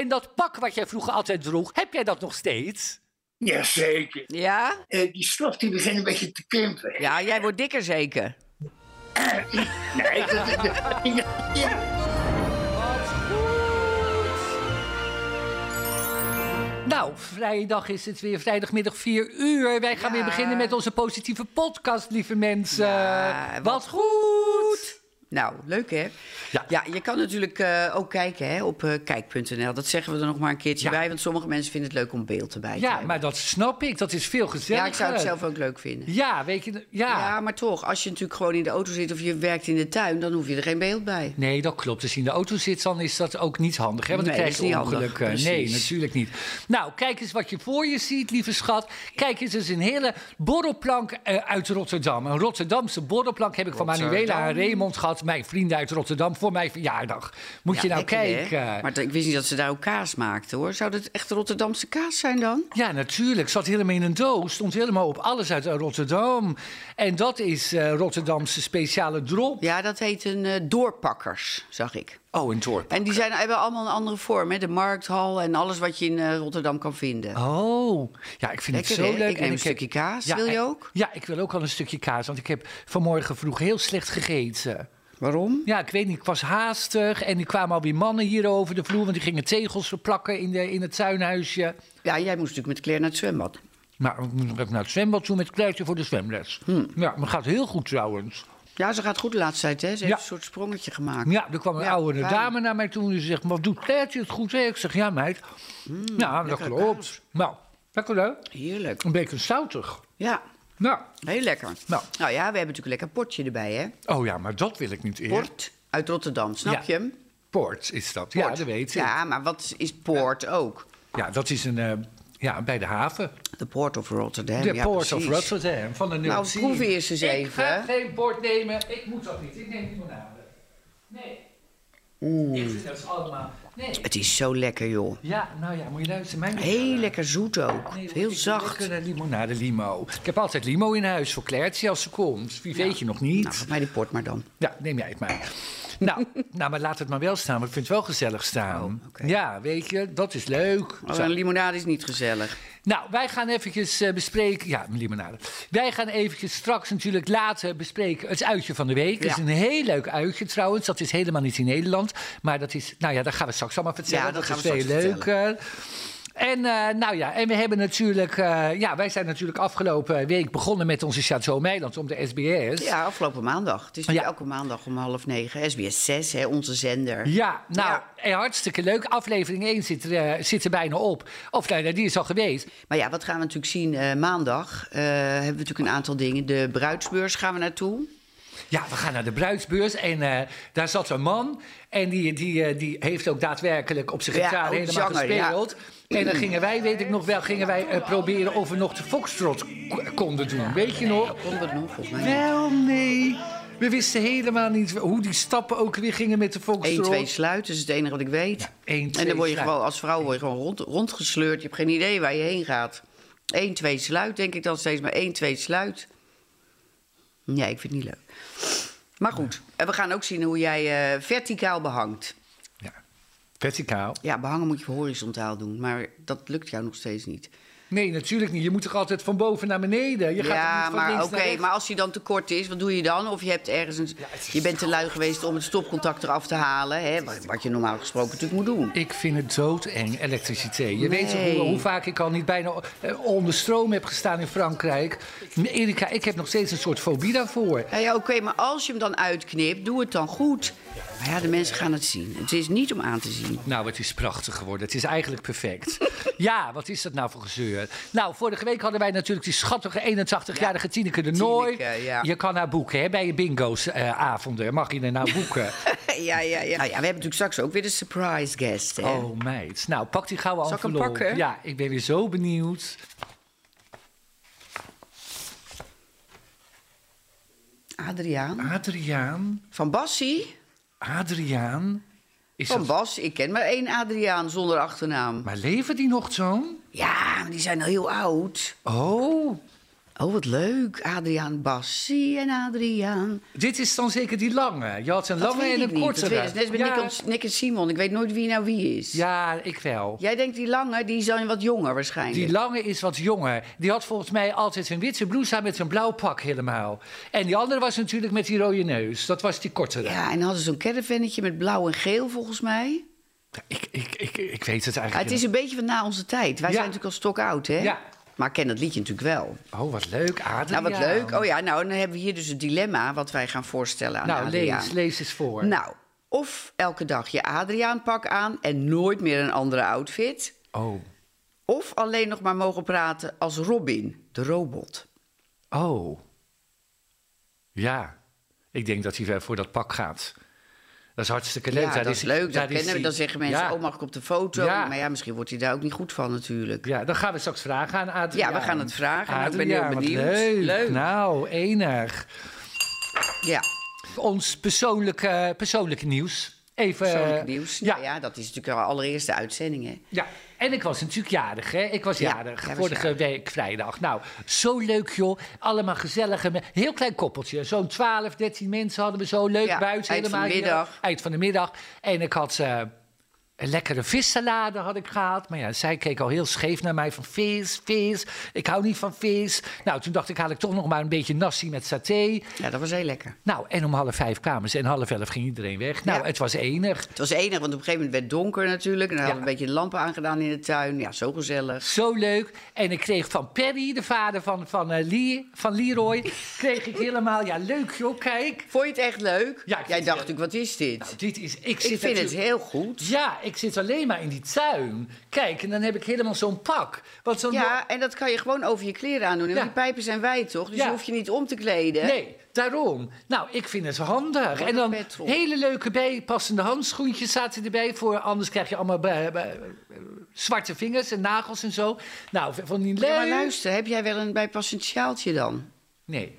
En dat pak wat jij vroeger altijd droeg, heb jij dat nog steeds? Jazeker. Ja? Eh, die stof die begint een beetje te krimpen. Ja, jij wordt dikker zeker. Nee, dat, dat, dat- ja. Nou, vrijdag is het weer vrijdagmiddag 4 uur. Wij gaan Ja. weer beginnen met onze positieve podcast, lieve mensen. Ja, wat goed! Nou, leuk hè? Ja. Ja, je kan natuurlijk eh, ook kijken hè, op eh, kijk.nl. Dat zeggen we er nog maar een keertje Ja. bij. Want sommige mensen vinden het leuk om beeld erbij te Ja, hebben. maar dat snap ik. Dat is veel gezelliger. ja, ik zou het zelf ook leuk vinden. Ja, weet je... Ja. Ja. maar toch, als je natuurlijk gewoon in de auto zit of je werkt in de tuin, dan hoef je er geen beeld bij. Nee, dat klopt. Als je in de auto zit, dan is dat ook niet handig. Hè? Want dan Nee, krijg dat je ongelukken. Precies. Nee, natuurlijk niet. Nou, kijk eens wat je voor je ziet, lieve schat. Kijk eens, is een hele borrelplank eh, uit Rotterdam. Een Rotterdamse borrelplank heb ik van. Manuela en Raymond gehad. Mijn vrienden uit Rotterdam voor mijn verjaardag. Moet je nou lekker, hè? kijken. Maar ik wist niet dat ze daar ook kaas maakten hoor. Zou dat echt Rotterdamse kaas zijn dan? Ja, natuurlijk. Zat helemaal in een doos. Stond helemaal op alles uit Rotterdam. En dat is eh, Rotterdamse speciale drop. Ja, dat heet een eh, doorpakkers, zag ik. Oh, een dorp. En die zijn, hebben allemaal een andere vorm. Hè? De markthal en alles wat je in eh, Rotterdam kan vinden. Oh, ja, ik vind Lekker, het zo hè? leuk. Ik neem En een stukje kaas. Wil je ook? Ja, ik wil ook al een stukje kaas. Want ik heb vanmorgen vroeg heel slecht gegeten. Waarom? Ja, ik weet niet, ik was haastig. En er kwamen alweer mannen hier over de vloer. Want die gingen tegels verplakken in, de, in het tuinhuisje. Ja, jij moest natuurlijk met Claire naar het zwembad. Maar ik moet nog even naar het zwembad toe met Kleurtje voor de zwemles. Hm. Ja, maar gaat heel goed trouwens. Ja, ze gaat goed de laatste tijd, hè? Ze heeft Ja. een soort sprongetje gemaakt. Ja, er kwam een Ja, oude dame naar mij toe en die zegt... maar doet Kleurtje het goed? hè? Ik zeg, ja meid. ja, dat klopt. kaas. Nou, lekker leuk. Heerlijk. Een beetje zoutig. Ja, Nou, heel lekker. Nou. Nou ja, we hebben natuurlijk een lekker potje erbij, hè? oh ja, maar dat wil ik niet eerder. Port uit Rotterdam, snap je hem? Port is dat. Ja, Port. dat weet ik. Ja, maar wat is Poort ook? Ja, dat is een, eh, ja, bij de haven. De Port of Rotterdam. De ja, Port of. Rotterdam van de Nou, North Sea. proef eerst eens Ik even. ga geen bord nemen. Ik moet dat niet. Ik neem limonade. Nee. Ik vind dat allemaal... Nee. Het is zo lekker, joh. Ja, nou ja, moet je luisteren. Mijn Heel lekker zoet ook. Nee, Heel ik zacht. Lekkere limonade limo. Ik heb altijd limo in huis voor Clairtje als ze komt. Wie weet je nog niet. Nou, mij die port maar dan. Ja, neem jij het maar. nou, nou, maar laat het maar wel staan. Want ik vind het wel gezellig staan. Oh. Ja, weet je, dat is leuk. Oh, een limonade is niet gezellig. Nou, wij gaan eventjes eh, bespreken... Ja, limonade. Wij gaan eventjes straks natuurlijk later bespreken het uitje van de week. Het is een heel leuk uitje trouwens. Dat is helemaal niet in Nederland. Maar dat is... Nou ja, dat gaan we straks allemaal vertellen. Ja, dat gaan is we veel leuker. En eh, nou ja, en we hebben natuurlijk... eh, ja, wij zijn natuurlijk afgelopen week begonnen met onze Chateau Meiland om de SBS. Ja, afgelopen maandag. Het is nu Ja. elke maandag om half negen. SBS 6, hè, onze zender. Ja, nou, Ja. eh, hartstikke leuk. Aflevering 1 zit er, zit er bijna op. Of nee, die is al geweest. Maar ja, wat gaan we natuurlijk zien maandag? hebben we natuurlijk een aantal dingen. De bruidsbeurs gaan we naartoe. Ja, we gaan naar de bruidsbeurs en eh, daar zat een man. En die, die, eh, die heeft ook daadwerkelijk op zijn Ja, gitaar ook helemaal zanger, ja. gespeeld. En dan gingen wij, weet ik nog wel, gingen wij eh, proberen of we nog de foxtrot konden doen. Weet je nog? Konden we het nog, volgens mij. Wel, nee. We wisten helemaal niet hoe die stappen ook weer gingen met de 1, foxtrot. 2 sluit, dat is het enige wat ik weet. één, en twee, dan word je sluit. gewoon, als vrouw word je gewoon rond, rondgesleurd. Je hebt geen idee waar je heen gaat. 1, 2 sluit, denk ik dan steeds. Maar 1, 2 sluit. Nee, ik vind het niet leuk. Maar goed, en we gaan ook zien hoe jij eh, verticaal behangt. Ja. Verticaal. Ja, behangen moet je horizontaal doen, maar dat lukt jou nog steeds niet. Nee, natuurlijk niet. Je moet toch altijd van boven naar beneden. Je gaat ja, niet van maar oké, maar als hij dan te kort is, wat doe je dan? Of je hebt ergens een, je bent te lui geweest om het stopcontact eraf te halen, hè, wat, wat je normaal gesproken natuurlijk moet doen. Ik vind het doodeng, elektriciteit. Je weet hoe, hoe vaak ik al niet bijna eh, onder stroom heb gestaan in Frankrijk. Erika, ik heb nog steeds een soort fobie daarvoor. Ja, ja oké, maar als je hem dan uitknipt, doe het dan goed. Maar ja, de mensen gaan het zien. Het is niet om aan te zien. Nou, het is prachtig geworden. Het is eigenlijk perfect. ja, wat is dat nou voor gezeur? Nou, vorige week hadden wij natuurlijk die schattige 81-jarige Tineke de Nooi. Tineke, ja. Je kan haar boeken, hè, bij je bingo's eh, avonden. Mag je er nou boeken? ja, ja, ja. Nou ja, we hebben natuurlijk straks ook weer de surprise guest. Hè? oh, meid. Nou, pak die gouden Zal ik hem pakken? Ja, ik ben weer zo benieuwd. Adriaan. Adriaan, Van Bassie? Adriaan. Is Van dat... Bas. Ik ken maar één Adriaan zonder achternaam. Maar leven die nog zo'n? Ja, maar die zijn al heel oud. Oh, Oh, wat leuk. Adriaan Bassie en Adriaan. Dit is dan zeker die lange. Je had een Dat lange en een niet. kortere. Dat weet ik. Net met ja, Nick, en- Nick en Simon. Ik weet nooit wie nou wie is. ja, ik wel. Jij denkt die lange, die dan wat jonger waarschijnlijk. Die lange is wat jonger. Die had volgens mij altijd een witte blouse aan met een blauw pak helemaal. En die andere was natuurlijk met die rode neus. Dat was die kortere. Ja, en hadden ze zo'n caravannetje met blauw en geel volgens mij. Ik, ik, ik, ik weet het eigenlijk Ja, het is een beetje van na onze tijd. Wij Ja. zijn natuurlijk al stokoud, hè? Ja. Maar ik ken dat liedje natuurlijk wel. Oh, wat leuk, Adriaan. Nou, wat leuk. Oh ja, nou, dan hebben we hier dus het dilemma wat wij gaan voorstellen aan Nou, Adriaan. lees, lees eens voor. Nou, of elke dag je Adriaan-pak aan en nooit meer een andere outfit. Oh, Of alleen nog maar mogen praten als Robin, de robot. oh. Ja, ik denk dat hij voor dat pak gaat. Dat is hartstikke leuk. Ja, Daar dat is leuk. Dat kennen we. Dan zeggen mensen, Ja. oh, mag ik op de foto? Ja. Maar ja, misschien wordt hij daar ook niet goed van natuurlijk. Ja, dan gaan we straks vragen aan Adriaan. Ja, we gaan het vragen. Nou, ik ben heel Adriaan, benieuwd. Leuk. Leuk. Nou, enig. Ja, Ons persoonlijke, persoonlijke nieuws. Even, persoonlijk nieuws. Ja, Nou ja, dat is natuurlijk de allereerste uitzending, hè? ja, en ik was natuurlijk jarig, hè? Ik was Ja, jarig, was vorige jarig. week vrijdag. Nou, zo leuk, joh. Allemaal gezellige... me- Heel klein koppeltje. Zo'n 12, 13 mensen hadden we zo leuk buiten. eind van de middag. Eind van de middag. En ik had... eh, een lekkere vissalade had ik gehaald. Maar ja, zij keek al heel scheef naar mij van vis, vis. Ik hou niet van vis. Nou, toen dacht ik, haal ik toch nog maar een beetje nasi met saté. Ja, dat was heel lekker. Nou, en om half vijf kwamen ze en half elf ging iedereen weg. Nou, Ja. het was enig. Het was enig, want op een gegeven moment werd het donker natuurlijk. En dan hadden we een beetje lampen aangedaan in de tuin. Ja, zo gezellig. Zo leuk. En ik kreeg van Perry, de vader van, van, eh, Lee, van Leroy, kreeg ik helemaal... Ja, leuk joh, kijk. Vond je het echt leuk? Ja, Jij dacht natuurlijk, wat is dit? Dit is... Ik, vind het heel goed. Ja, ik zit alleen maar in die tuin. Kijk, en dan heb ik helemaal zo'n pak. Want zo'n Ja, en dat kan je gewoon over je kleren aandoen. En Ja. die pijpen zijn wijd, toch? Dus Ja. je hoeft je niet om te kleden. Nee, daarom. Nou, ik vind het handig. Wat En dan hele leuke bijpassende handschoentjes zaten erbij. Voor, anders krijg je allemaal zwarte vingers en nagels en zo. Nou, van die Ja, maar leuk. luister, heb jij wel een bijpassend sjaaltje dan? Nee,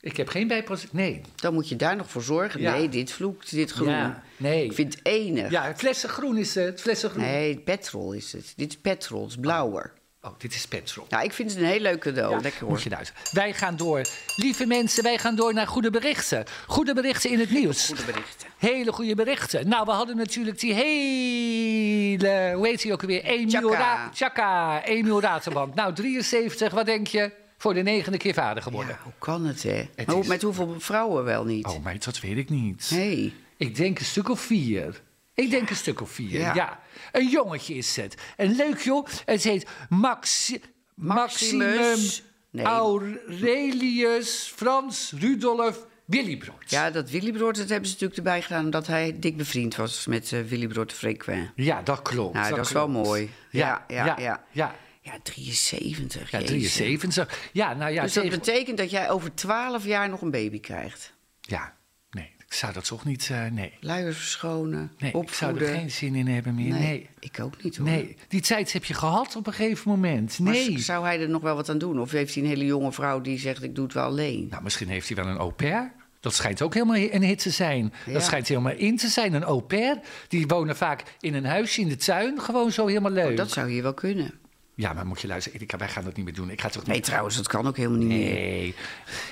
ik heb geen bijpassend... Nee. Dan moet je daar nog voor zorgen. Ja. Nee, dit vloekt, dit groen. Ja, nee. Ik vind het enig. Ja, flessengroen is het. Flessengroen. Nee, petrol is het. Dit is petrol, het is blauwer. Oh, dit is petrol. Nou, ik vind het een heel leuk cadeau. Ja, Lekker hoor. Moet je luisteren. Wij gaan door. Lieve mensen, wij gaan door naar goede berichten. Goede berichten in het nieuws. Goede berichten. Hele goede berichten. Nou, we hadden natuurlijk die hele... Hoe heet die ook alweer? Emiel Chaka. Ra- Chaka. Emiel Raterband. Nou, 73, wat denk je? Voor de negende keer vader geworden. Ja, hoe kan het, hè? Het Maar hoe- is- Met hoeveel vrouwen wel niet? Oh, meid, dat weet ik niet. Nee. Ik denk een stuk of vier. Ik denk een stuk of vier, ja. Ja. Een jongetje is het. Een leuk joh. Het heet Maxi Maximus. Nee. Aurelius Frans Rudolf Willybrood. Ja, dat Willy Brood, dat hebben ze natuurlijk erbij gedaan... omdat hij dik bevriend was met eh Willy Brood de Frequent. Ja, dat klopt. Nou, dat is wel mooi. Ja, ja, ja. ja. Ja. Ja, 73. Ja, jezus. 73. Ja, nou ja, Dus dat tegen- betekent dat jij over 12 jaar nog een baby krijgt. ja, nee, ik zou dat toch niet... eh, nee, Luiers verschonen, nee ik zou er geen zin in hebben meer. nee, Nee, ik ook niet hoor. nee. Die tijd heb je gehad op een gegeven moment. Nee. zou hij er nog wel wat aan doen? Of heeft hij een hele jonge vrouw die zegt, ik doe het wel alleen? Nou, misschien heeft hij wel een au pair. Dat schijnt ook helemaal een hit te zijn. Ja. Dat schijnt helemaal in te zijn. Een au pair. Die wonen vaak in een huisje in de tuin. Gewoon zo helemaal leuk. Oh, dat zou hier wel kunnen. Ja, maar moet je luisteren. Erika, wij gaan dat niet meer doen. Ik ga toch niet... Nee, trouwens, dat kan ook helemaal niet meer. Nee.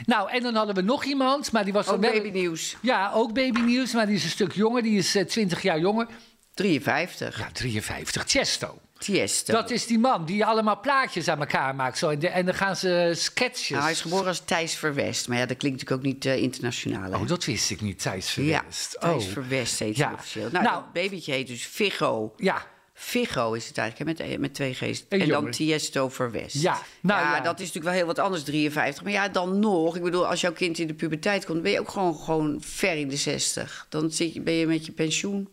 Nou, en dan hadden we nog iemand. Maar die was Ook babynieuws. Ja, ook babynieuws. Maar die is een stuk jonger. Die is eh, 20 jaar jonger. 53. Ja, 53. Chesto. Tiesto. Dat is die man die allemaal plaatjes aan elkaar maakt. Zo. En, de- en dan gaan ze sketches. Nou, hij is geboren als Thijs Verwest. Maar ja, dat klinkt natuurlijk ook niet eh, internationaal. hè? Oh, dat wist ik niet. Thijs ja, Verwest. Thijs oh. Verwest heet Ja. officieel. Nou, Nou. dat babytje heet dus Figo. Ja, Figo is het eigenlijk, hè, met, met twee G's. Een en dan. Tiesto Verwest. Ja, nou ja. dat is natuurlijk wel heel wat anders, 53. Maar ja, dan nog. Ik bedoel, als jouw kind in de puberteit komt... ben je ook gewoon, gewoon ver in de 60. Dan zit je, ben je met je pensioen.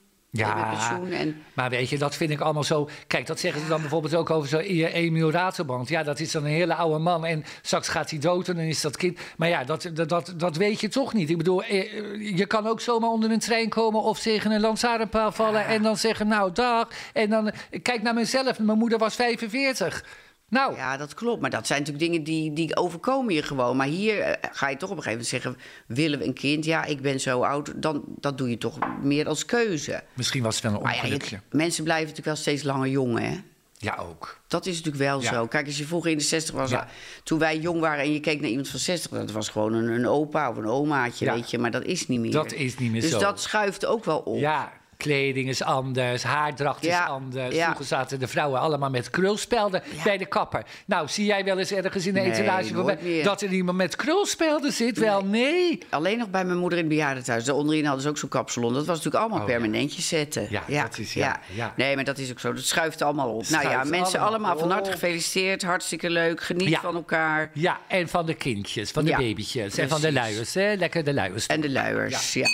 En... maar weet je, dat vind ik allemaal zo... Kijk, dat zeggen ze dan bijvoorbeeld ook over zo'n E- Emiel Raterband. Ja, dat is dan een hele oude man en straks gaat hij dood en dan is dat kind... Maar ja, dat, dat, dat, dat weet je toch niet. Ik bedoel, eh, eh, je kan ook zomaar onder een trein komen... of tegen een lantaarnpaal vallen en dan zeggen, nou, dag. En dan, kijk naar mezelf, mijn moeder was 45. Nou, Ja, dat klopt. Maar dat zijn natuurlijk dingen die, die overkomen je gewoon. Maar hier eh, ga je toch op een gegeven moment zeggen... willen we een kind? Ja, ik ben zo oud. Dan, dat doe je toch meer als keuze. misschien was het wel een Maar ja, je- ongelukje. mensen blijven natuurlijk wel steeds langer jong, hè? Ja, ook. Dat is natuurlijk wel Ja. zo. Kijk, als je vroeger in de 60 was, Ja. toen wij jong waren en je keek naar iemand van 60, dat was gewoon een, een opa of een omaatje, Ja. weet je. Maar dat is niet meer. Dat is niet meer dus zo. dat schuift ook wel op. Ja, kleding is anders, haardracht Ja, is anders. ja. Vroeger zaten de vrouwen allemaal met krulspelden bij de kapper. Nou, zie jij wel eens ergens in de Nee, etalage voorbij dat er iemand met krulspelden zit? Wel, nee. Alleen nog bij mijn moeder in het bejaardentehuis. Daar onderin hadden ze ook zo'n kapsalon. Dat was natuurlijk allemaal Oh, permanentjes zetten. Ja, dat is- ja. Nee, maar dat is ook zo. Dat schuift allemaal op. nou ja, mensen allemaal allemaal van harte gefeliciteerd. Hartstikke leuk. Geniet van elkaar. Ja, en van de kindjes, van de babytjes en van de luiers. Hè? Lekker de luiers. En de luiers, ja.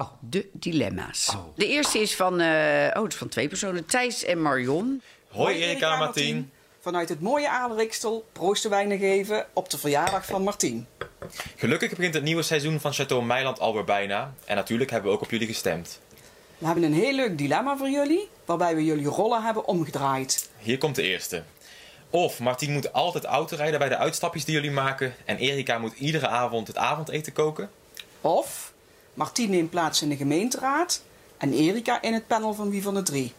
Oh. De dilemma's. Oh. De eerste is van, eh, oh, het is van twee personen. Thijs en Marion. Hoi Erika en Martien. Vanuit het mooie Adelrikstel proosten wij nog even op de verjaardag van Martien. Gelukkig begint het nieuwe seizoen van Chateau Meiland alweer bijna. En natuurlijk hebben we ook op jullie gestemd. We hebben een heel leuk dilemma voor jullie, waarbij we jullie rollen hebben omgedraaid. Hier komt de eerste. Of Martien moet altijd auto rijden bij de uitstapjes die jullie maken. En Erika moet iedere avond het avondeten koken. Of Martien neemt plaats in de gemeenteraad en Erika in het panel van Wie van de Drie.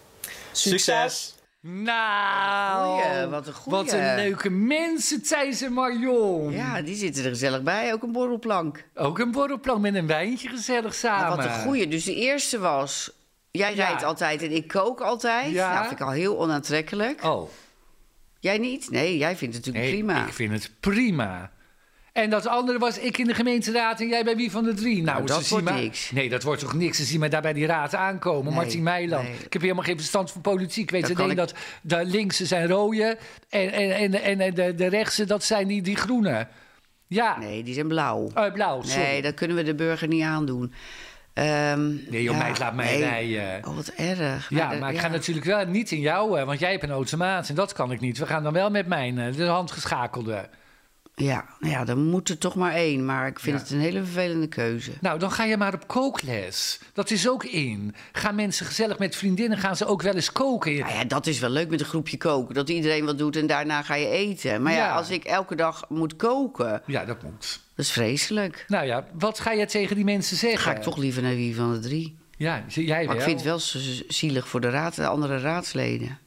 Succes! Nou, Goeie, wat een goeie. wat een leuke mensen, Thijs en Marion. Ja, die zitten er gezellig bij. Ook een borrelplank. Ook een borrelplank met een wijntje gezellig samen. Maar wat een goeie. Dus de eerste was... Jij Ja. rijdt altijd en ik kook altijd. Ja. Nou, vind ik al heel onaantrekkelijk. Oh, Jij niet? Nee, jij vindt het natuurlijk nee, prima. ik vind het prima. En dat andere was ik in de gemeenteraad en jij bij wie van de drie? Nou, dat ze zien wordt maar- niks. Nee, dat wordt toch niks. Ze zien mij daar bij die raad aankomen. Nee, Martin Meiland. nee. Ik heb helemaal geen verstand van politiek. Ik weet Dat alleen ik- dat de linkse zijn rode en, en, en, en de, de rechtse, dat zijn die, die groene. Ja, Nee, die zijn blauw. Eh, blauw, sorry. Nee, dat kunnen we de burger niet aandoen. Ehm, Nee, joh, meid, laat mij rijden. Oh, wat erg. Ja, Nou, maar ik ja. ga natuurlijk wel niet in jou, want jij hebt een automaat en dat kan ik niet. We gaan dan wel met mijn eh, de handgeschakelde. Ja, nou ja, dan moet er toch maar één. Maar ik vind Ja. het een hele vervelende keuze. Nou, dan ga je maar op kookles. Dat is ook in. Gaan mensen gezellig met vriendinnen, gaan ze ook wel eens koken. Nou ja, dat is wel leuk met een groepje koken. Dat iedereen wat doet en daarna ga je eten. Maar ja, Ja. als ik elke dag moet koken, Ja, dat moet. dat is vreselijk. Nou ja, wat ga je tegen die mensen Dan zeggen? ga ik toch liever naar wie van de drie. Ja, jij Maar wel. ik vind het wel zielig voor de, raad, de andere raadsleden.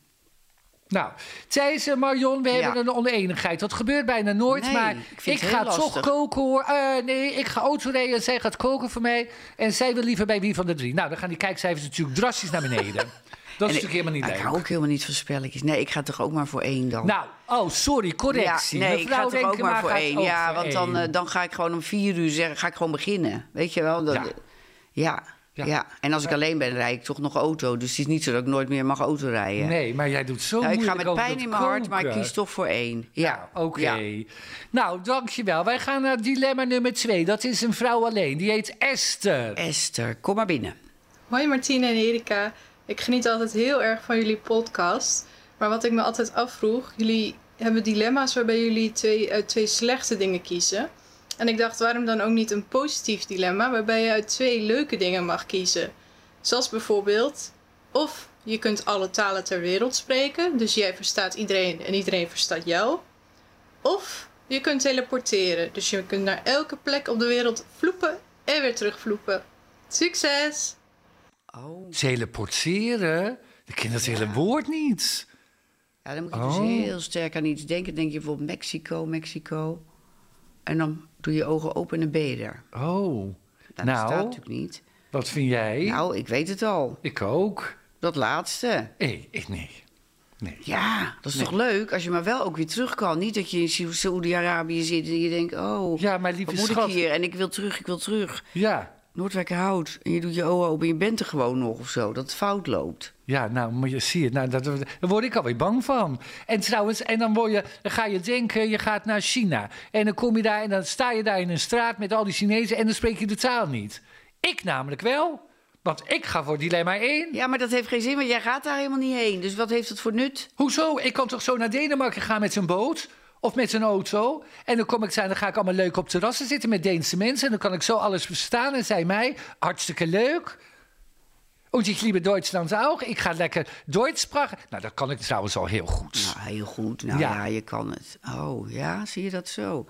Nou, Thijs en Marion, we Ja. hebben een oneenigheid. Dat gebeurt bijna nooit, Nee, maar ik ga heel toch lastig. koken hoor. Eh, nee, ik ga autorijden en zij gaat koken voor mij. En zij wil liever bij wie van de drie. Nou, dan gaan die kijkcijfers natuurlijk drastisch naar beneden. Dat is En natuurlijk ik- helemaal niet leuk. Ik hou ook helemaal niet van spelletjes. Nee, ik ga toch ook maar voor één dan. Nou, oh, sorry, correctie. Ja, nee, ik ga toch ook maar voor één. Ja, want dan, eh, dan ga ik gewoon om vier uur zeggen, ga ik gewoon beginnen. Weet je wel? Dat, Ja. ja. Ja. Ja. en als ik alleen ben, rijd ik toch nog auto. Dus het is niet zo dat ik nooit meer mag autorijden. Nee, maar jij doet zo Nou, ik ga met pijn in mijn hart, maar ik kies toch voor één. Ja, Ja, oké. Ja. Nou, dankjewel. Wij gaan naar dilemma nummer twee. Dat is een vrouw alleen. Die heet Esther. Esther, kom maar binnen. Hoi Martine en Erika. Ik geniet altijd heel erg van jullie podcast. Maar wat ik me altijd afvroeg, jullie hebben dilemma's waarbij jullie twee, uit twee slechte dingen kiezen. En ik dacht, waarom dan ook niet een positief dilemma waarbij je uit twee leuke dingen mag kiezen? Zoals bijvoorbeeld, of je kunt alle talen ter wereld spreken, dus jij verstaat iedereen en iedereen verstaat jou. Of je kunt teleporteren, dus je kunt naar elke plek op de wereld vloepen en weer terugvloepen. Succes! Oh, Teleporteren? Ik ken dat hele woord niet. ja, dan moet je Oh. dus heel sterk aan iets denken. denk je bijvoorbeeld Mexico, Mexico. En dan doe je ogen open en ben je er. Oh. Dat nou, bestaat natuurlijk niet. wat vind jij? Nou, ik weet het al. Ik ook. Dat laatste. Nee, ik nee. Nee. Ja, dat is toch leuk als je maar wel ook weer terug kan. Niet dat je in Sa- Saoedi-Arabië zit en je denkt... oh, Ja, maar lieve wat moet schat. ik hier? En ik wil terug, ik wil terug. Ja. Noordwijkerhout. En je doet je ogen open en je bent er gewoon nog of zo. Dat het fout loopt. Ja, nou, maar je ziet het. Nou, dat, daar word ik alweer bang van. En trouwens, en dan, word je, dan ga je denken, je gaat naar China. En dan kom je daar en dan sta je daar in een straat met al die Chinezen en dan spreek je de taal niet. Ik namelijk wel. Want ik ga voor dilemma 1. Ja, maar dat heeft geen zin, want jij gaat daar helemaal niet heen. Dus wat heeft het voor nut? Hoezo? Ik kan toch zo naar Denemarken gaan met zijn boot? Of met zijn auto. En dan, kom ik, dan ga ik allemaal leuk op terrassen zitten met Deense mensen. En dan kan ik zo alles verstaan. En zij mij, hartstikke leuk. Und ich liebe Duitsland ook. Ik ga lekker Duits sprachen. Nou, dat kan ik trouwens al heel goed. Nou, heel goed. Nou Ja. ja. je kan het. Oh, ja, zie je dat zo?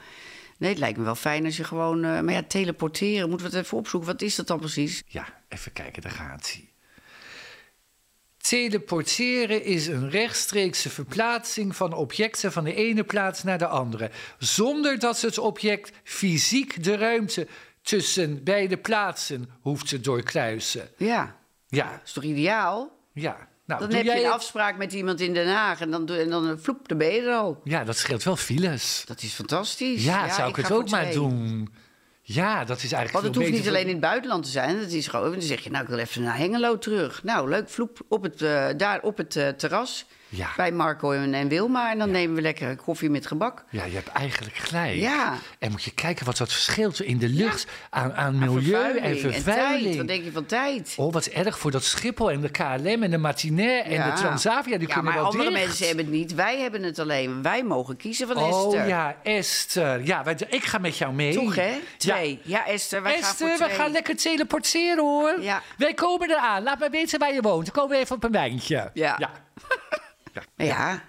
Nee, het lijkt me wel fijn als je gewoon... eh, maar ja, teleporteren, moeten we het even opzoeken. Wat is dat dan precies? Ja, even kijken, daar gaat hij. Teleporteren is een rechtstreekse verplaatsing van objecten van de ene plaats naar de andere, zonder dat het object fysiek de ruimte tussen beide plaatsen hoeft te doorkruisen. Ja, Ja, dat is toch ideaal? ja. Nou, Dan doe heb je jij een het? afspraak met iemand in Den Haag en dan, en dan vloep, dan ben je er al. Ja, dat scheelt wel files. Dat is fantastisch. Ja, zou ik, het ook maar doen. Ja, dat is eigenlijk Want het hoeft niet alleen in het buitenland te zijn. Het is gewoon, dan zeg je, nou, ik wil even naar Hengelo terug. Nou, leuk, vloep, op het, eh, daar op het eh, terras Ja. bij Marco en, en Wilma. En dan nemen we lekker een koffie met gebak. Ja, je hebt eigenlijk gelijk. Ja. En moet je kijken wat dat verschilt in de lucht aan, aan milieu Vervuiling en vervuiling. tijd. Wat denk je van tijd? Oh, wat erg voor dat Schiphol en de KLM en de Martinair en de Transavia. Die ja, kunnen maar wel andere dicht. mensen hebben het niet. Wij hebben het alleen. Wij mogen kiezen van Oh Esther. ja, Esther. Ja, wij, ik ga met jou mee. Toch, hè? Twee. Ja, Esther, wij gaan Esther, we gaan lekker teleporteren hoor. Ja. Wij komen eraan. Laat maar weten waar je woont. Dan komen we even op een wijntje. Ja. ja. Ja,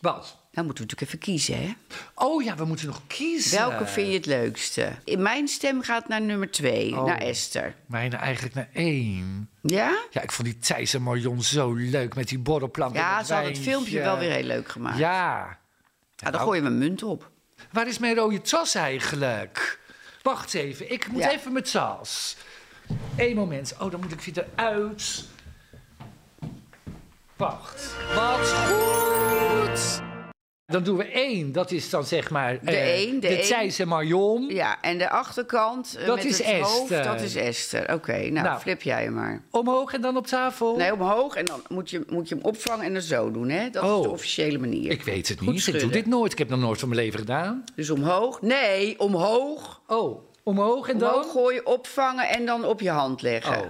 Wat? dan moeten we natuurlijk even kiezen, hè? Oh ja, we moeten nog kiezen. Welke vind je het leukste? In mijn stem gaat naar nummer twee, Oh. naar Esther. Mijne eigenlijk naar één. Ja? Ja, ik vond die Thijs en Marion zo leuk met die borrelplank. Ja, ze hadden het filmpje wel weer heel leuk gemaakt. Ja. Ja, dan gooien we een munt op. Waar is mijn rode tas eigenlijk? Wacht even, ik moet Ja. even mijn tas. Eén moment. Oh, dan moet ik weer eruit. Wacht. Wat goed! Dan doen we één. Dat is dan zeg maar... De eh, één, de één. Thijs en Marion. Ja, en de achterkant eh, Dat met is het hoofd, Esther. dat is Esther. Oké, nou, Nou. flip jij hem maar. Omhoog en dan op tafel. Nee, omhoog en dan moet je, moet je hem opvangen en dan zo doen, hè? Dat is Oh. de officiële manier. Ik weet het Goed niet. Ik doe dit nooit. Ik heb nog nooit van mijn leven gedaan. Dus omhoog. Nee, omhoog. Oh, omhoog en dan... Omhoog gooien, opvangen en dan op je hand leggen. Oh.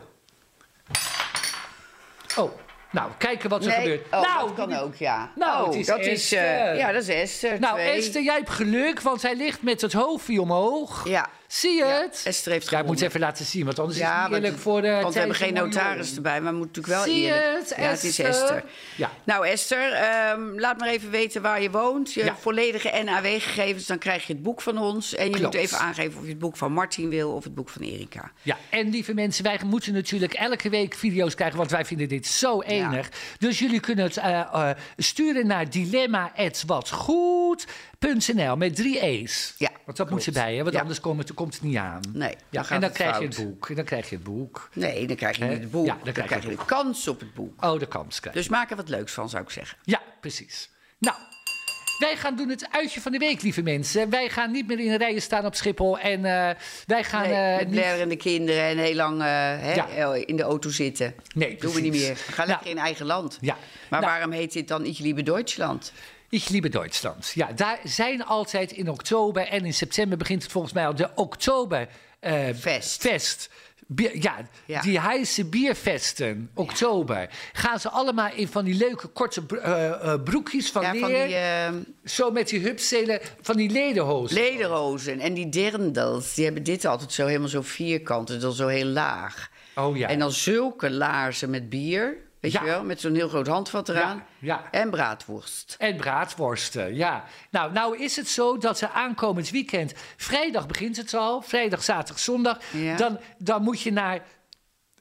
Oh, nou, kijken wat er nee, gebeurt. oh, nou, dat kan ook, ja. Nou, oh, het is dat is, Esther. eh, ja, dat is Esther. Nou, Twee. Esther, jij hebt geluk, want hij ligt met het hoofdje omhoog. Ja. Zie je Ja, het? Esther heeft Ja, ik moet even laten zien, want anders is Ja, het eerlijk voor de want we hebben geen notaris erbij, maar we moeten natuurlijk wel Zie eerlijk. het, ja, het is Esther? Esther. Ja. Nou, Esther, ehm, laat maar even weten waar je woont. Je Ja. volledige NAW-gegevens, dan krijg je het boek van ons. En je Klopt. moet even aangeven of je het boek van Martin wil of het boek van Erika. Ja, en lieve mensen, wij moeten natuurlijk elke week video's krijgen, want wij vinden dit zo Dus jullie kunnen het eh, eh, sturen naar dilemma.watgoed.nl met drie E's. Ja, Want dat moet erbij, hè, want Ja. anders komt het, komt het niet aan. Nee, Ja, en dan het krijg je het boek. En dan krijg je het boek. Nee, dan krijg je niet het boek. Ja, dan dan, krijg krijg je de kans op het boek. Oh, de kans krijg je. Dus maak er wat leuks van, zou ik zeggen. Ja, precies. Nou, wij gaan doen het uitje van de week, lieve mensen. Wij gaan niet meer in de rijen staan op Schiphol. En eh, wij gaan... Nee, eh, met niet... blerende kinderen en heel lang eh, hè, Ja. in de auto zitten. Nee, Doen we niet meer. We gaan Nou, lekker in eigen land. Ja. Maar Nou, waarom heet dit dan Ich liebe Deutschland? Ich liebe Duitsland. Ja, daar zijn altijd in oktober en in september begint het volgens mij al de oktober... eh, Fest. Fest. Bier- ja, Ja. die heise bierfesten, oktober. Gaan ze allemaal in van die leuke korte eh, eh, broekjes van Ja, leer. van die eh, Zo met die hupstelen, van die lederhozen. lederhozen en die dirndels. Die hebben dit altijd zo helemaal zo vierkant en dan zo heel laag. oh ja. En dan zulke laarzen met bier. Weet Ja. je wel? Met zo'n heel groot handvat eraan. ja. En braadworst. En braadworsten, ja. Nou, nou is het zo dat ze aankomend weekend... Vrijdag begint het al, vrijdag, zaterdag, zondag. Ja. Dan, dan moet je naar...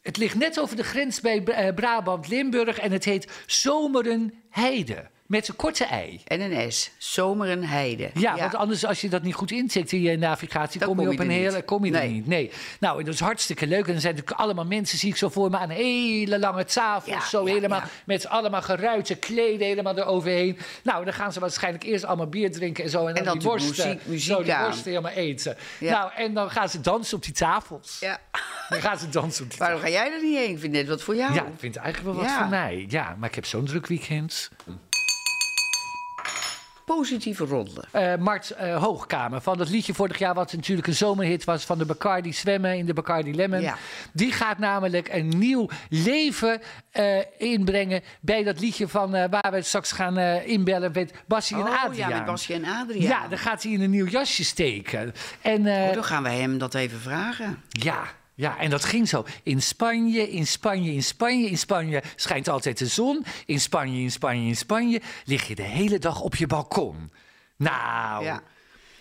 Het ligt net over de grens bij eh, Brabant-Limburg... en het heet Zomerenheide, met een korte ei. En een S. Zomer en heide. Ja, want anders als je dat niet goed intikt in je navigatie... Dan kom je op een hele... Kom je er niet, nee. Nou, dat is hartstikke leuk. En er zijn natuurlijk allemaal mensen, zie ik zo voor me... aan hele lange tafels, Ja, zo ja, helemaal... met allemaal geruite kleden helemaal eroverheen. Nou, dan gaan ze waarschijnlijk eerst allemaal bier drinken en zo... en dan, dan die worsten, muziek- muziek zo die worsten helemaal eten. Nou, en dan gaan ze dansen op die tafels. Ja. Dan gaan ze dansen op die Waarom tafels. ga jij er niet heen? Ik vind dit wat voor jou. Ja, ik vind eigenlijk wel wat voor mij. Ja, maar ik heb zo'n druk weekend. Positieve ronde. Eh, Mart eh, Hoogkamer van dat liedje vorig jaar, wat natuurlijk een zomerhit was van de Bacardi Zwemmen in de Bacardi Lemon. Ja. Die gaat namelijk een nieuw leven eh, inbrengen bij dat liedje van waar we straks gaan inbellen met Bassie en Oh Adriaan. ja, met Basje en Adriaan. Ja, dan gaat hij in een nieuw jasje steken. En Oh, dan gaan we hem dat even vragen. ja, ja, en dat ging zo. In Spanje, in Spanje, in Spanje, in Spanje schijnt altijd de zon. In Spanje, in Spanje, in Spanje lig je de hele dag op je balkon. Nou, Ja.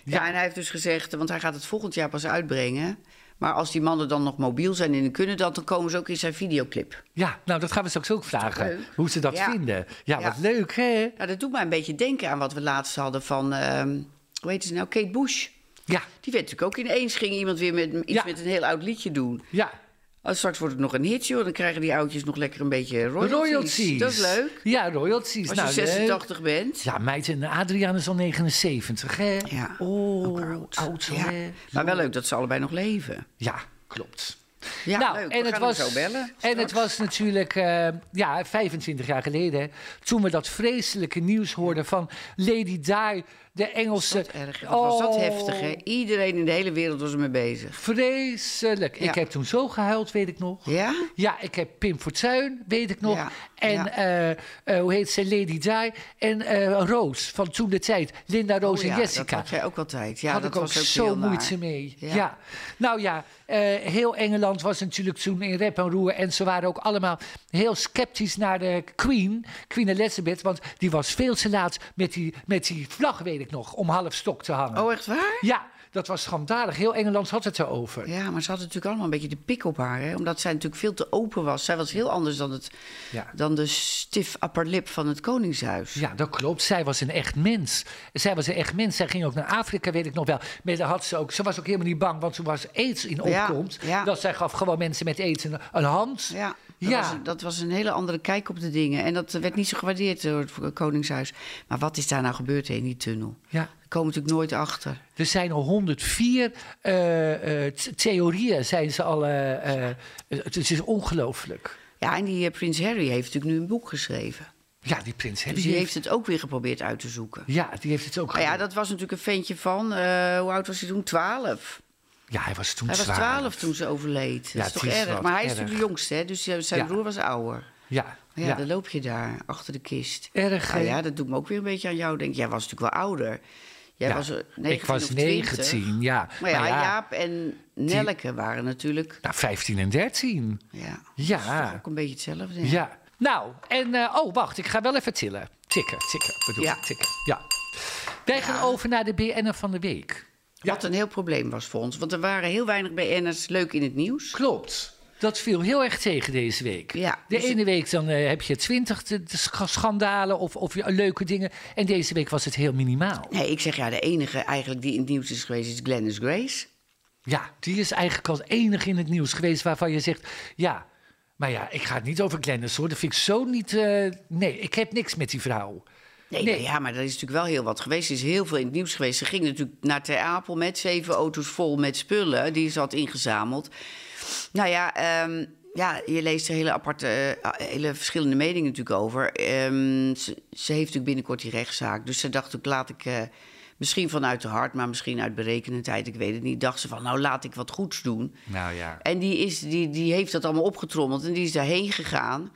Ja, en hij heeft dus gezegd, want hij gaat het volgend jaar pas uitbrengen. Maar als die mannen dan nog mobiel zijn en kunnen dat, dan komen ze ook in zijn videoclip. Ja, nou, dat gaan we straks ook vragen. leuk? Hoe ze dat Ja. vinden. Ja, Ja. wat leuk, hè? Nou, dat doet mij een beetje denken aan wat we laatst hadden van, ehm, hoe heet ze nou, Kate Bush. Ja, Die werd natuurlijk ook ineens, ging iemand weer met, iets Ja. met een heel oud liedje doen. ja. Oh, straks wordt het nog een hit, joh. Dan krijgen die oudjes nog lekker een beetje royalties. Royalties. Dat is leuk. Ja, royalties. Als je nou, leuk. 86 bent. Ja, meid, en Adriaan is al 79, hè? Ja, Oh, oud. Ja. Maar wel leuk dat ze allebei nog leven. Ja, klopt. Ja, nou, leuk. en we het gaan was, zo bellen. En het was natuurlijk eh, ja, 25 jaar geleden, hè, toen we dat vreselijke nieuws hoorden van Lady Di, de Engelse. Wat erg. Wat was dat Oh, heftig, hè? Iedereen in de hele wereld was ermee bezig. Vreselijk. Ja. Ik heb toen zo gehuild, weet ik nog. Ja? Ja, ik heb Pim Fortuyn, weet ik nog. Ja, En eh, eh, hoe heet ze, Lady Di. En eh, Roos van toen de tijd. Linda, Roos Oh en ja, Jessica. Dat had jij ook altijd. Ja, had dat ik ook was ook zo moeite mee. Ja. Nou ja, heel Engeland was natuurlijk toen in rep en roer. En ze waren ook allemaal heel sceptisch naar de Queen, Queen Elizabeth. Want die was veel te laat met die, met die vlag, weet ik nog, om half stok te hangen. Oh, echt waar? Ja, dat was schandalig. Heel Engeland had het erover. Ja, maar ze had natuurlijk allemaal een beetje de pik op haar. Hè? Omdat zij natuurlijk veel te open was. Zij was heel anders dan, het, Ja. dan de stiff upper lip van het Koningshuis. Ja, dat klopt. Zij was een echt mens. Zij was een echt mens. Zij ging ook naar Afrika, weet ik nog wel. Maar daar had ze, ook, ze was ook helemaal niet bang, want toen was aids in Ja, opkomst. ja. Dat zij gaf gewoon mensen met aids een, een hand. Ja, dat, Ja. Was, dat was een hele andere kijk op de dingen. En dat werd niet zo gewaardeerd door het Koningshuis. Maar wat is daar nou gebeurd in die tunnel? Ja. Daar komen we natuurlijk nooit achter. Er zijn al 104 eh, eh, th- theorieën, zijn ze al. eh, het is ongelooflijk. Ja, en die prins Harry heeft natuurlijk nu een boek geschreven. Ja, die prins Harry Dus die heeft- heeft het ook weer geprobeerd uit te zoeken. Ja, die heeft het ook Maar ja, dat was natuurlijk een ventje van, hoe oud was hij toen? 12. Ja, hij was toen Hij was 12 toen ze overleed. Dat is toch is erg? Maar hij is erg. natuurlijk de jongste, hè? dus eh, zijn Ja. broer was ouder. Ja, ja, ja. dan loop je daar achter de kist. Erg, Nou ja, dat doet me ook weer een beetje aan jou denken. Jij was natuurlijk wel ouder. Jij Ja, was eh, 19 ik was of 20. 19, ja. Maar ja, Maar ja, Jaap en Nelke waren natuurlijk... Nou, 15 en 13. Ja, Ja. ook een beetje hetzelfde. Ja. Nou, en. eh, oh, wacht, ik ga wel even tillen. Tikken, tikken, bedoel Ja. ik. Tikken. Ja. Wij gaan over naar de BN'er van de week. Wat een heel probleem was voor ons. Want er waren heel weinig BN'ers leuk in het nieuws. Klopt. Dat viel heel erg tegen deze week. Ja, de dus- ene week dan eh, heb je twintig schandalen of, of leuke dingen. En deze week was het heel minimaal. Nee, ik zeg ja, de enige eigenlijk die in het nieuws is geweest is Glennis Grace. Ja, die is eigenlijk als enige in het nieuws geweest waarvan je zegt... ja, maar ja, ik ga het niet over Glennis hoor. Dat vind ik zo niet... eh, nee, ik heb niks met die vrouw. Nee, Nee. ja, maar er is natuurlijk wel heel wat geweest. Er is heel veel in het nieuws geweest. Ze ging natuurlijk naar Ter Apel met zeven auto's vol met spullen. Die ze had ingezameld. Nou ja, ehm, ja je leest er hele aparte, eh, hele verschillende meningen natuurlijk over. Ehm, ze, ze heeft natuurlijk binnenkort die rechtszaak. Dus ze dacht ook, laat ik... eh, Misschien vanuit de hart, maar misschien uit berekenendheid, ik weet het niet. Dacht ze van, nou laat ik wat goeds doen. Nou ja. En die, is, die, die heeft dat allemaal opgetrommeld en die is daarheen gegaan.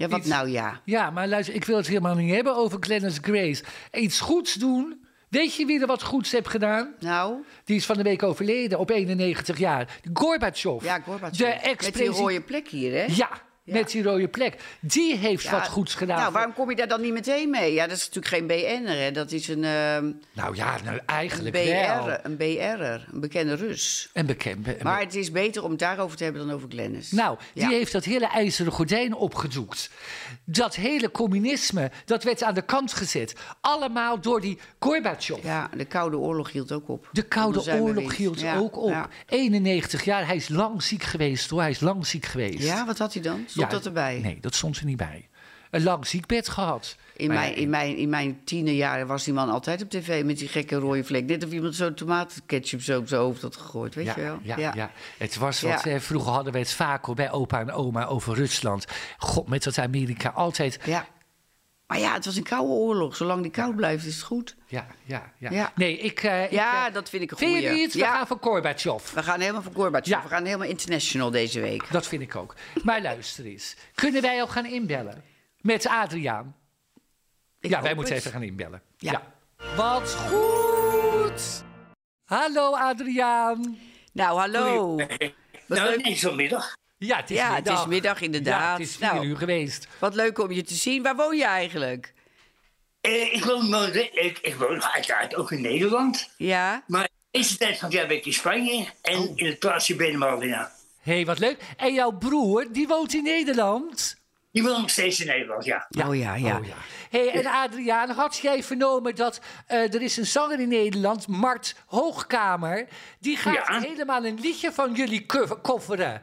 Ja, wat Iets- nou ja? Ja, maar luister, ik wil het helemaal niet hebben over Glennis Grace. Iets goeds doen. Weet je wie er wat goeds heeft gedaan? Nou, Die is van de week overleden op 91 jaar. Gorbachev. ja, Gorbachev. De Met die rode plek hier, hè? Ja, Ja. met die rode plek. Die heeft Ja, wat goeds gedaan. Nou, waarom kom je daar dan niet meteen mee? Ja, dat is natuurlijk geen BN'er, hè? Dat is een, ehm Nou ja, nou, een eigenlijk wel. Een BR'er, een bekende Rus. En bekend. be- Maar het is beter om het daarover te hebben dan over Glennis. Nou, die Ja. heeft dat hele ijzeren gordijn opgedoekt. Dat hele communisme, dat werd aan de kant gezet. Allemaal door die Gorbachev. Ja, de Koude Oorlog hield ook op. De Koude Oorlog hield ook op. Ja. 91 jaar, hij is lang ziek geweest hoor. Hij is lang ziek geweest. Ja, wat had hij dan? Stond Ja, dat erbij? Nee, dat stond er niet bij. Een lang ziekbed gehad. In Maar mijn, ja, in, mijn, in mijn tienerjaren was die man altijd op tv met die gekke rode vlek. Net of iemand zo'n tomatenketchup zo op zijn hoofd had gegooid, weet ja, je wel? Ja, ja. het was wat. Ja. eh, vroeger hadden we het vaak bij opa en oma over Rusland. God, met dat Amerika altijd. Maar ja, het was een koude oorlog. Zolang die koud blijft, is het goed. Ja, ja, ja. Ja. Nee, ik. eh, ik, Ja, eh, dat vind ik een Vind je goeie. niet? We Ja. gaan voor Gorbachev. We gaan helemaal voor Gorbachev. Ja. We gaan helemaal international deze week. Dat vind ik ook. Maar luister eens. Kunnen wij al gaan inbellen? Met Adriaan? Ik ja, wij moeten het. even gaan inbellen. Ja. Wat goed! Hallo Adriaan. Nou, hallo. Wat Nou, is vanmiddag. Ja, het is Ja, het middag. is middag inderdaad. Ja, het is vier Nou. uur geweest. Wat leuk om je te zien. Waar woon je eigenlijk? Eh, ik, woon, ik, ik woon uiteraard ook in Nederland. Ja? Maar Deze tijd van het jaar ben ik in Spanje en Oh. in het plaatsje Benemaldina. Hé, hey, wat leuk. En jouw broer, die woont in Nederland? Die woont nog steeds in Nederland, ja. Oh ja, ja. Oh, ja. hey, en Adriaan, had jij vernomen dat eh, er is een zanger in Nederland, Mart Hoogkamer, die gaat Ja. helemaal een liedje van jullie co- kofferen.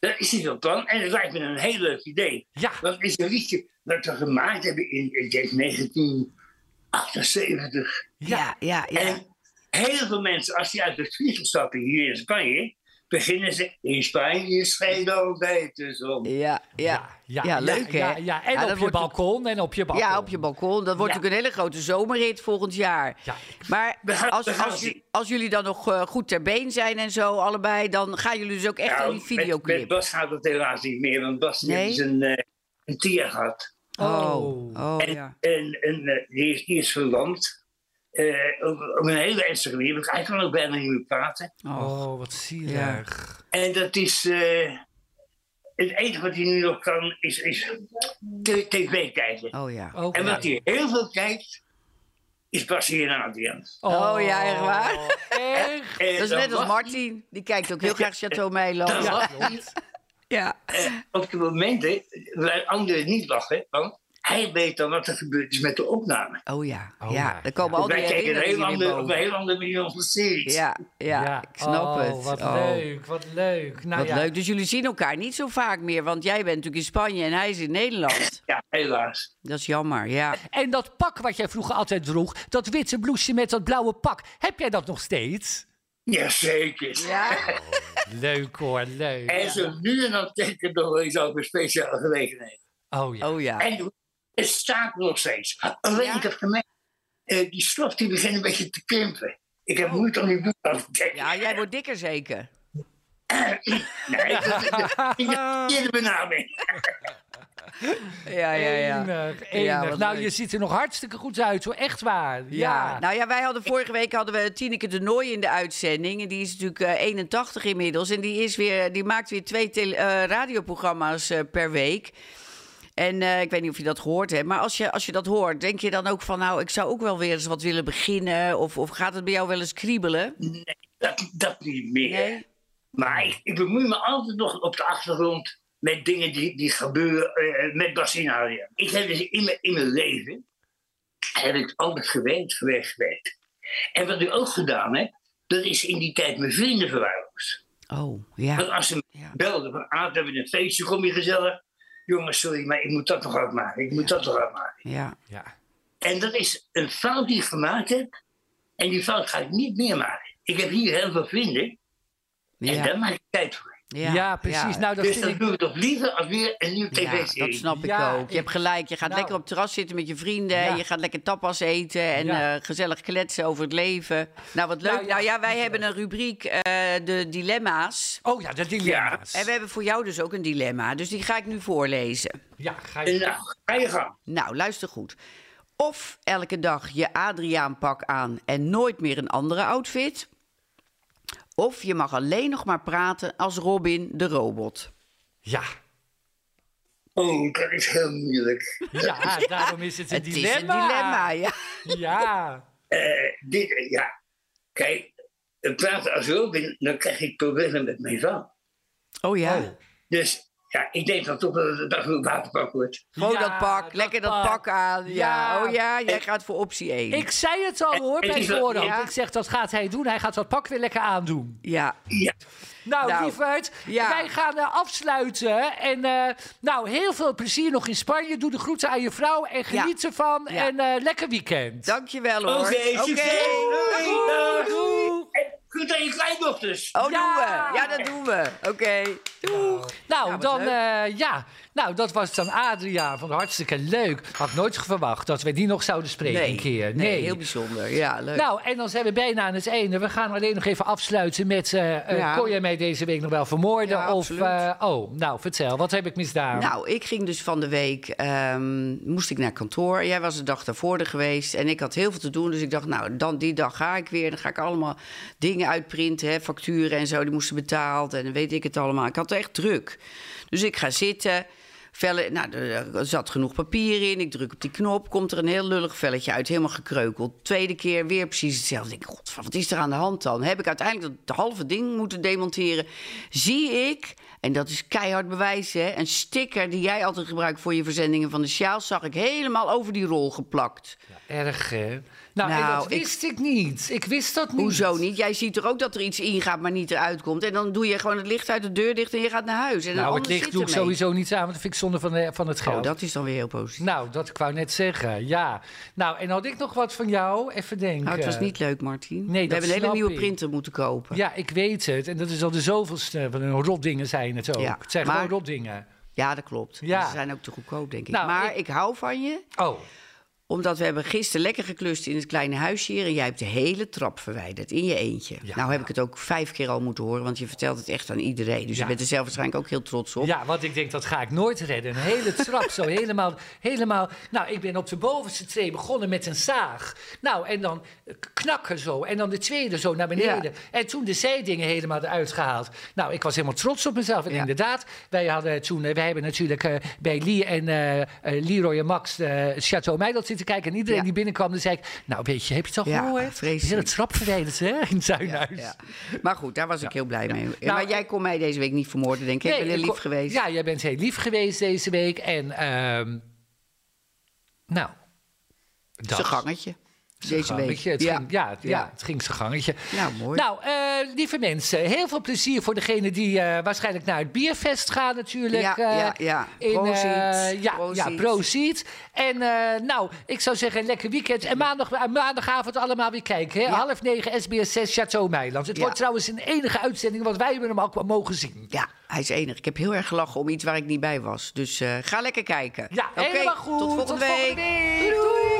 Dat is niet van plan en het lijkt me een heel leuk idee. Ja. Dat is een liedje dat we gemaakt hebben in, denk 1978. Ja, ja, ja. En heel veel mensen, als die uit het vliegtuig stappen hier in Spanje, beginnen ze in Spanje schijnt altijd de zon. Ja, ja. Ja, leuk hè? Ja, ja. En Ja, op je wordt- balkon en op je balkon. Ja, op je balkon. Dat wordt Ja. natuurlijk een hele grote zomerrit volgend jaar. Ja. Maar als, als, als jullie dan nog eh, goed ter been zijn en zo, allebei, dan gaan jullie dus ook echt Nou, in die met, met videoclip. Bas gaat het helaas niet meer, want Bas Nee? heeft een, eh een tier gehad. Oh, Oh. oh En, ja. en, en eh, die, is, die is verlamd. Eh, op, op een hele ernstige manier. Hij kan ook bijna niet meer praten. Oh. Oh, wat zielig. En dat is. eh, het enige wat hij nu nog kan is, is tv kijken. Oh ja. Oh, en wat hij heel veel kijkt, is Bas hier en Adriaan. Oh, ja, echt waar? Echt? En Dat is net als Martin. Die kijkt ook heel graag Chateau. Dan Ja. ja. op de momenten waar anderen niet lachen, want hij weet dan wat er gebeurd is met de opname. Oh ja. Oh, ja. ja. Er komen al die Wij kijken een heel andere, op een heel andere manier onze series. Ja, ja, ik snap oh, het. Wat Oh. leuk, wat leuk. Nou, Wat ja. leuk. Dus jullie zien elkaar niet zo vaak meer, want jij bent natuurlijk in Spanje en hij is in Nederland. Ja, helaas. Dat is jammer, ja. En dat pak wat jij vroeger altijd droeg, dat witte blouseje met dat blauwe pak, heb jij dat nog steeds? Jazeker. Ja? Leuk hoor, leuk. En zo nu en dan denk ik nog eens over speciale gelegenheden. Oh ja. Oh ja. En het staat nog steeds. Alleen Ja? ik heb gemerkt, eh, die slof die begint een beetje te krimpen. Ik heb moeite om die af te dekken. Ja, jij wordt dikker zeker. Nee, dat is de benaming. Ja, ja, ja. Enig, enig. nou, leuk. je ziet er nog hartstikke goed uit, hoor. Echt waar. Ja. Ja. nou ja, wij hadden vorige week hadden we Tineke de Nooi in de uitzending. En die is natuurlijk eh, 81 inmiddels. En die, is weer, die maakt weer twee tele- eh, radioprogramma's eh, per week. En eh, ik weet niet of je dat gehoord hebt. Maar als je, als je dat hoort, denk je dan ook van... nou, ik zou ook wel weer eens wat willen beginnen? Of, of gaat het bij jou wel eens kriebelen? Dat, dat niet meer. Nee? Maar ik, ik bemoei me altijd nog op de achtergrond met dingen die, die gebeuren eh, met Bassinaria. Ik heb dus in mijn, in mijn leven heb ik altijd gewend geweest. geweest. En wat ik ook gedaan heb, dat is in die tijd mijn vrienden verwaarloosd. Oh, ja. Want als ze me Ja. belden van, ah, we hebben een feestje, kom je gezellig. Jongens, sorry, maar ik moet dat nog uitmaken. Ik moet dat nog uitmaken. Ja. Ja. En dat is een fout die ik gemaakt heb. En die fout ga ik niet meer maken. Ik heb hier heel veel vrienden. En Ja, daar maak ik tijd voor. Ja, precies. Nou, dat Dus vind dan ik... doe ik toch liever als weer een nieuwe Ja, tv-serie. dat snap ik Ja, ook. Je hebt gelijk. Je gaat nou- lekker op het terras zitten met je vrienden. Ja. Je gaat lekker tapas eten en Ja. eh, gezellig kletsen over het leven. Nou, wat leuk. Nou Nou ja, ja, wij hebben een rubriek, eh, de dilemma's. Oh ja, de dilemma's. En we hebben voor jou dus ook een dilemma. Dus die ga ik nu voorlezen. Ja, ga je... nou, ga je gang. Nou, luister goed. Of elke dag je Adriaan-pak aan en nooit meer een andere outfit. Of je mag alleen nog maar praten als Robin de robot. Ja. Oh, dat is heel moeilijk. Ja, daarom is het een Het dilemma. is een dilemma, ja. Ja. Eh, dit, ja. Kijk, praten als Robin, dan krijg ik problemen met mijn vrouw. Oh ja. Oh. Dus ja, ik denk dan toch wel dat het een waterpak wordt. Gewoon Ja, dat pak, dat lekker dat pak. pak aan. Ja. Ja. Oh ja, jij gaat voor optie 1. Ik zei het al hoor, bij voorhand. ja. Ik zeg, dat gaat hij doen. Hij gaat dat pak weer lekker aandoen. Ja. Ja, Nou, Nou, lieverd, ja. wij gaan eh, afsluiten. En eh, nou, heel veel plezier nog in Spanje. Doe de groeten aan je vrouw en geniet ervan. Ja. En eh, lekker weekend. Dankjewel hoor. Oké, succes. Doei. Doei. Doei. Goed aan je kleindochters. Oh, Ja. doen we. Ja, dat doen we. Oké. Doeg. Nou, wat dan, eh, ja. Nou, dat was dan Adria van hartstikke leuk. Had nooit verwacht dat we die nog zouden spreken Nee, een keer. nee, heel bijzonder. Ja, leuk. Nou, en dan zijn we bijna aan het einde. We gaan alleen nog even afsluiten met... Ja. Kon jij mij deze week nog wel vermoorden? Ja, of, eh, oh, nou, vertel. Wat heb ik misdaan? Nou, ik ging dus van de week, ehm, moest ik naar kantoor. Jij was de dag daarvoor er geweest en ik had heel veel te doen. Dus ik dacht, nou, dan die dag ga ik weer. Dan ga ik allemaal dingen uitprinten, hè, facturen en zo. Die moesten betaald en dan weet ik het allemaal. Ik had het echt druk. Dus ik ga zitten, Vellen, nou, er zat genoeg papier in. Ik druk op die knop, komt er een heel lullig velletje uit, helemaal gekreukeld. Tweede keer weer precies hetzelfde. Ik god, wat is er aan de hand dan? Heb ik uiteindelijk dat halve ding moeten demonteren? Zie ik, en dat is keihard bewijs, hè, een sticker die jij altijd gebruikt voor je verzendingen van de sjaal, zag ik helemaal over die rol geplakt. Erg, hè? Nou, Nou, dat ik- wist ik, niet. Ik wist dat niet. Hoezo niet? Jij ziet toch ook dat er iets ingaat, maar niet eruit komt. En dan doe je gewoon het licht uit de deur dicht en je gaat naar huis. En Nou, het licht doe ik sowieso niet aan, want dat vind ik zonde van, de, van het geld. Oh, dat is dan weer heel positief. Nou, dat ik wou net zeggen, ja. Nou, en had ik nog wat van jou? Even denken. Nou, het was niet leuk, Martien. Nee, We dat hebben een hele nieuwe ik. printer moeten kopen. Ja, ik weet het. En dat is al de zoveelste van een rotdingen zijn het ook. Ja, het zijn maar- gewoon rotdingen. Ja, dat klopt. Ja. Ze zijn ook te goedkoop, denk ik. Nou, maar ik- ik... hou van je, Oh, omdat we hebben gisteren lekker geklust in het kleine huisje hier... en jij hebt de hele trap verwijderd in je eentje. Ja. nou heb ik het ook vijf keer al moeten horen... want je vertelt het echt aan iedereen. Dus je bent er zelf waarschijnlijk ook heel trots op. ja, want ik denk dat ga ik nooit redden. Een hele trap zo helemaal, helemaal... Nou, ik ben op de bovenste tree begonnen met een zaag. Nou, en dan knakken zo. En dan de tweede zo naar beneden. Ja. En toen de zijdingen helemaal eruit gehaald. Nou, ik was helemaal trots op mezelf. En Ja. inderdaad, wij hadden toen... eh, wij hebben natuurlijk eh, bij Lee en eh, Leroy en Max de Chateau Meidelt zitten kijken. En iedereen die binnenkwam, dan zei ik... Nou, weet je, heb je het al gehoord? Vreselijk. hele trap verwijderd, hè, in het. Ja. Maar goed, daar was ik heel blij mee. Nou, maar jij kon mij deze week niet vermoorden, denk ik. ik ben heel lief geweest. Ja, jij bent heel lief geweest deze week. En, ehm nou. dat. Zijn gangetje. Deze week. Het Ja. Ging, ja, het ging zijn gangetje. Nou, mooi. Nou, eh, lieve mensen, heel veel plezier voor degenen die eh, waarschijnlijk naar het bierfest gaan natuurlijk. Ja, eh, ja, ja. In, ja, ja. En nou, ik zou zeggen, een lekker weekend. En maandag, maandagavond allemaal weer kijken. Hè? Ja. Half negen, SBS 6, Chateau Meiland. Het wordt trouwens een enige uitzending, want wij hebben hem ook mogen zien. Ja, hij is enig. Ik heb heel erg gelachen om iets waar ik niet bij was. Dus ga lekker kijken. Ja, Oké, helemaal goed. Tot volgende week. week. Doei, doei.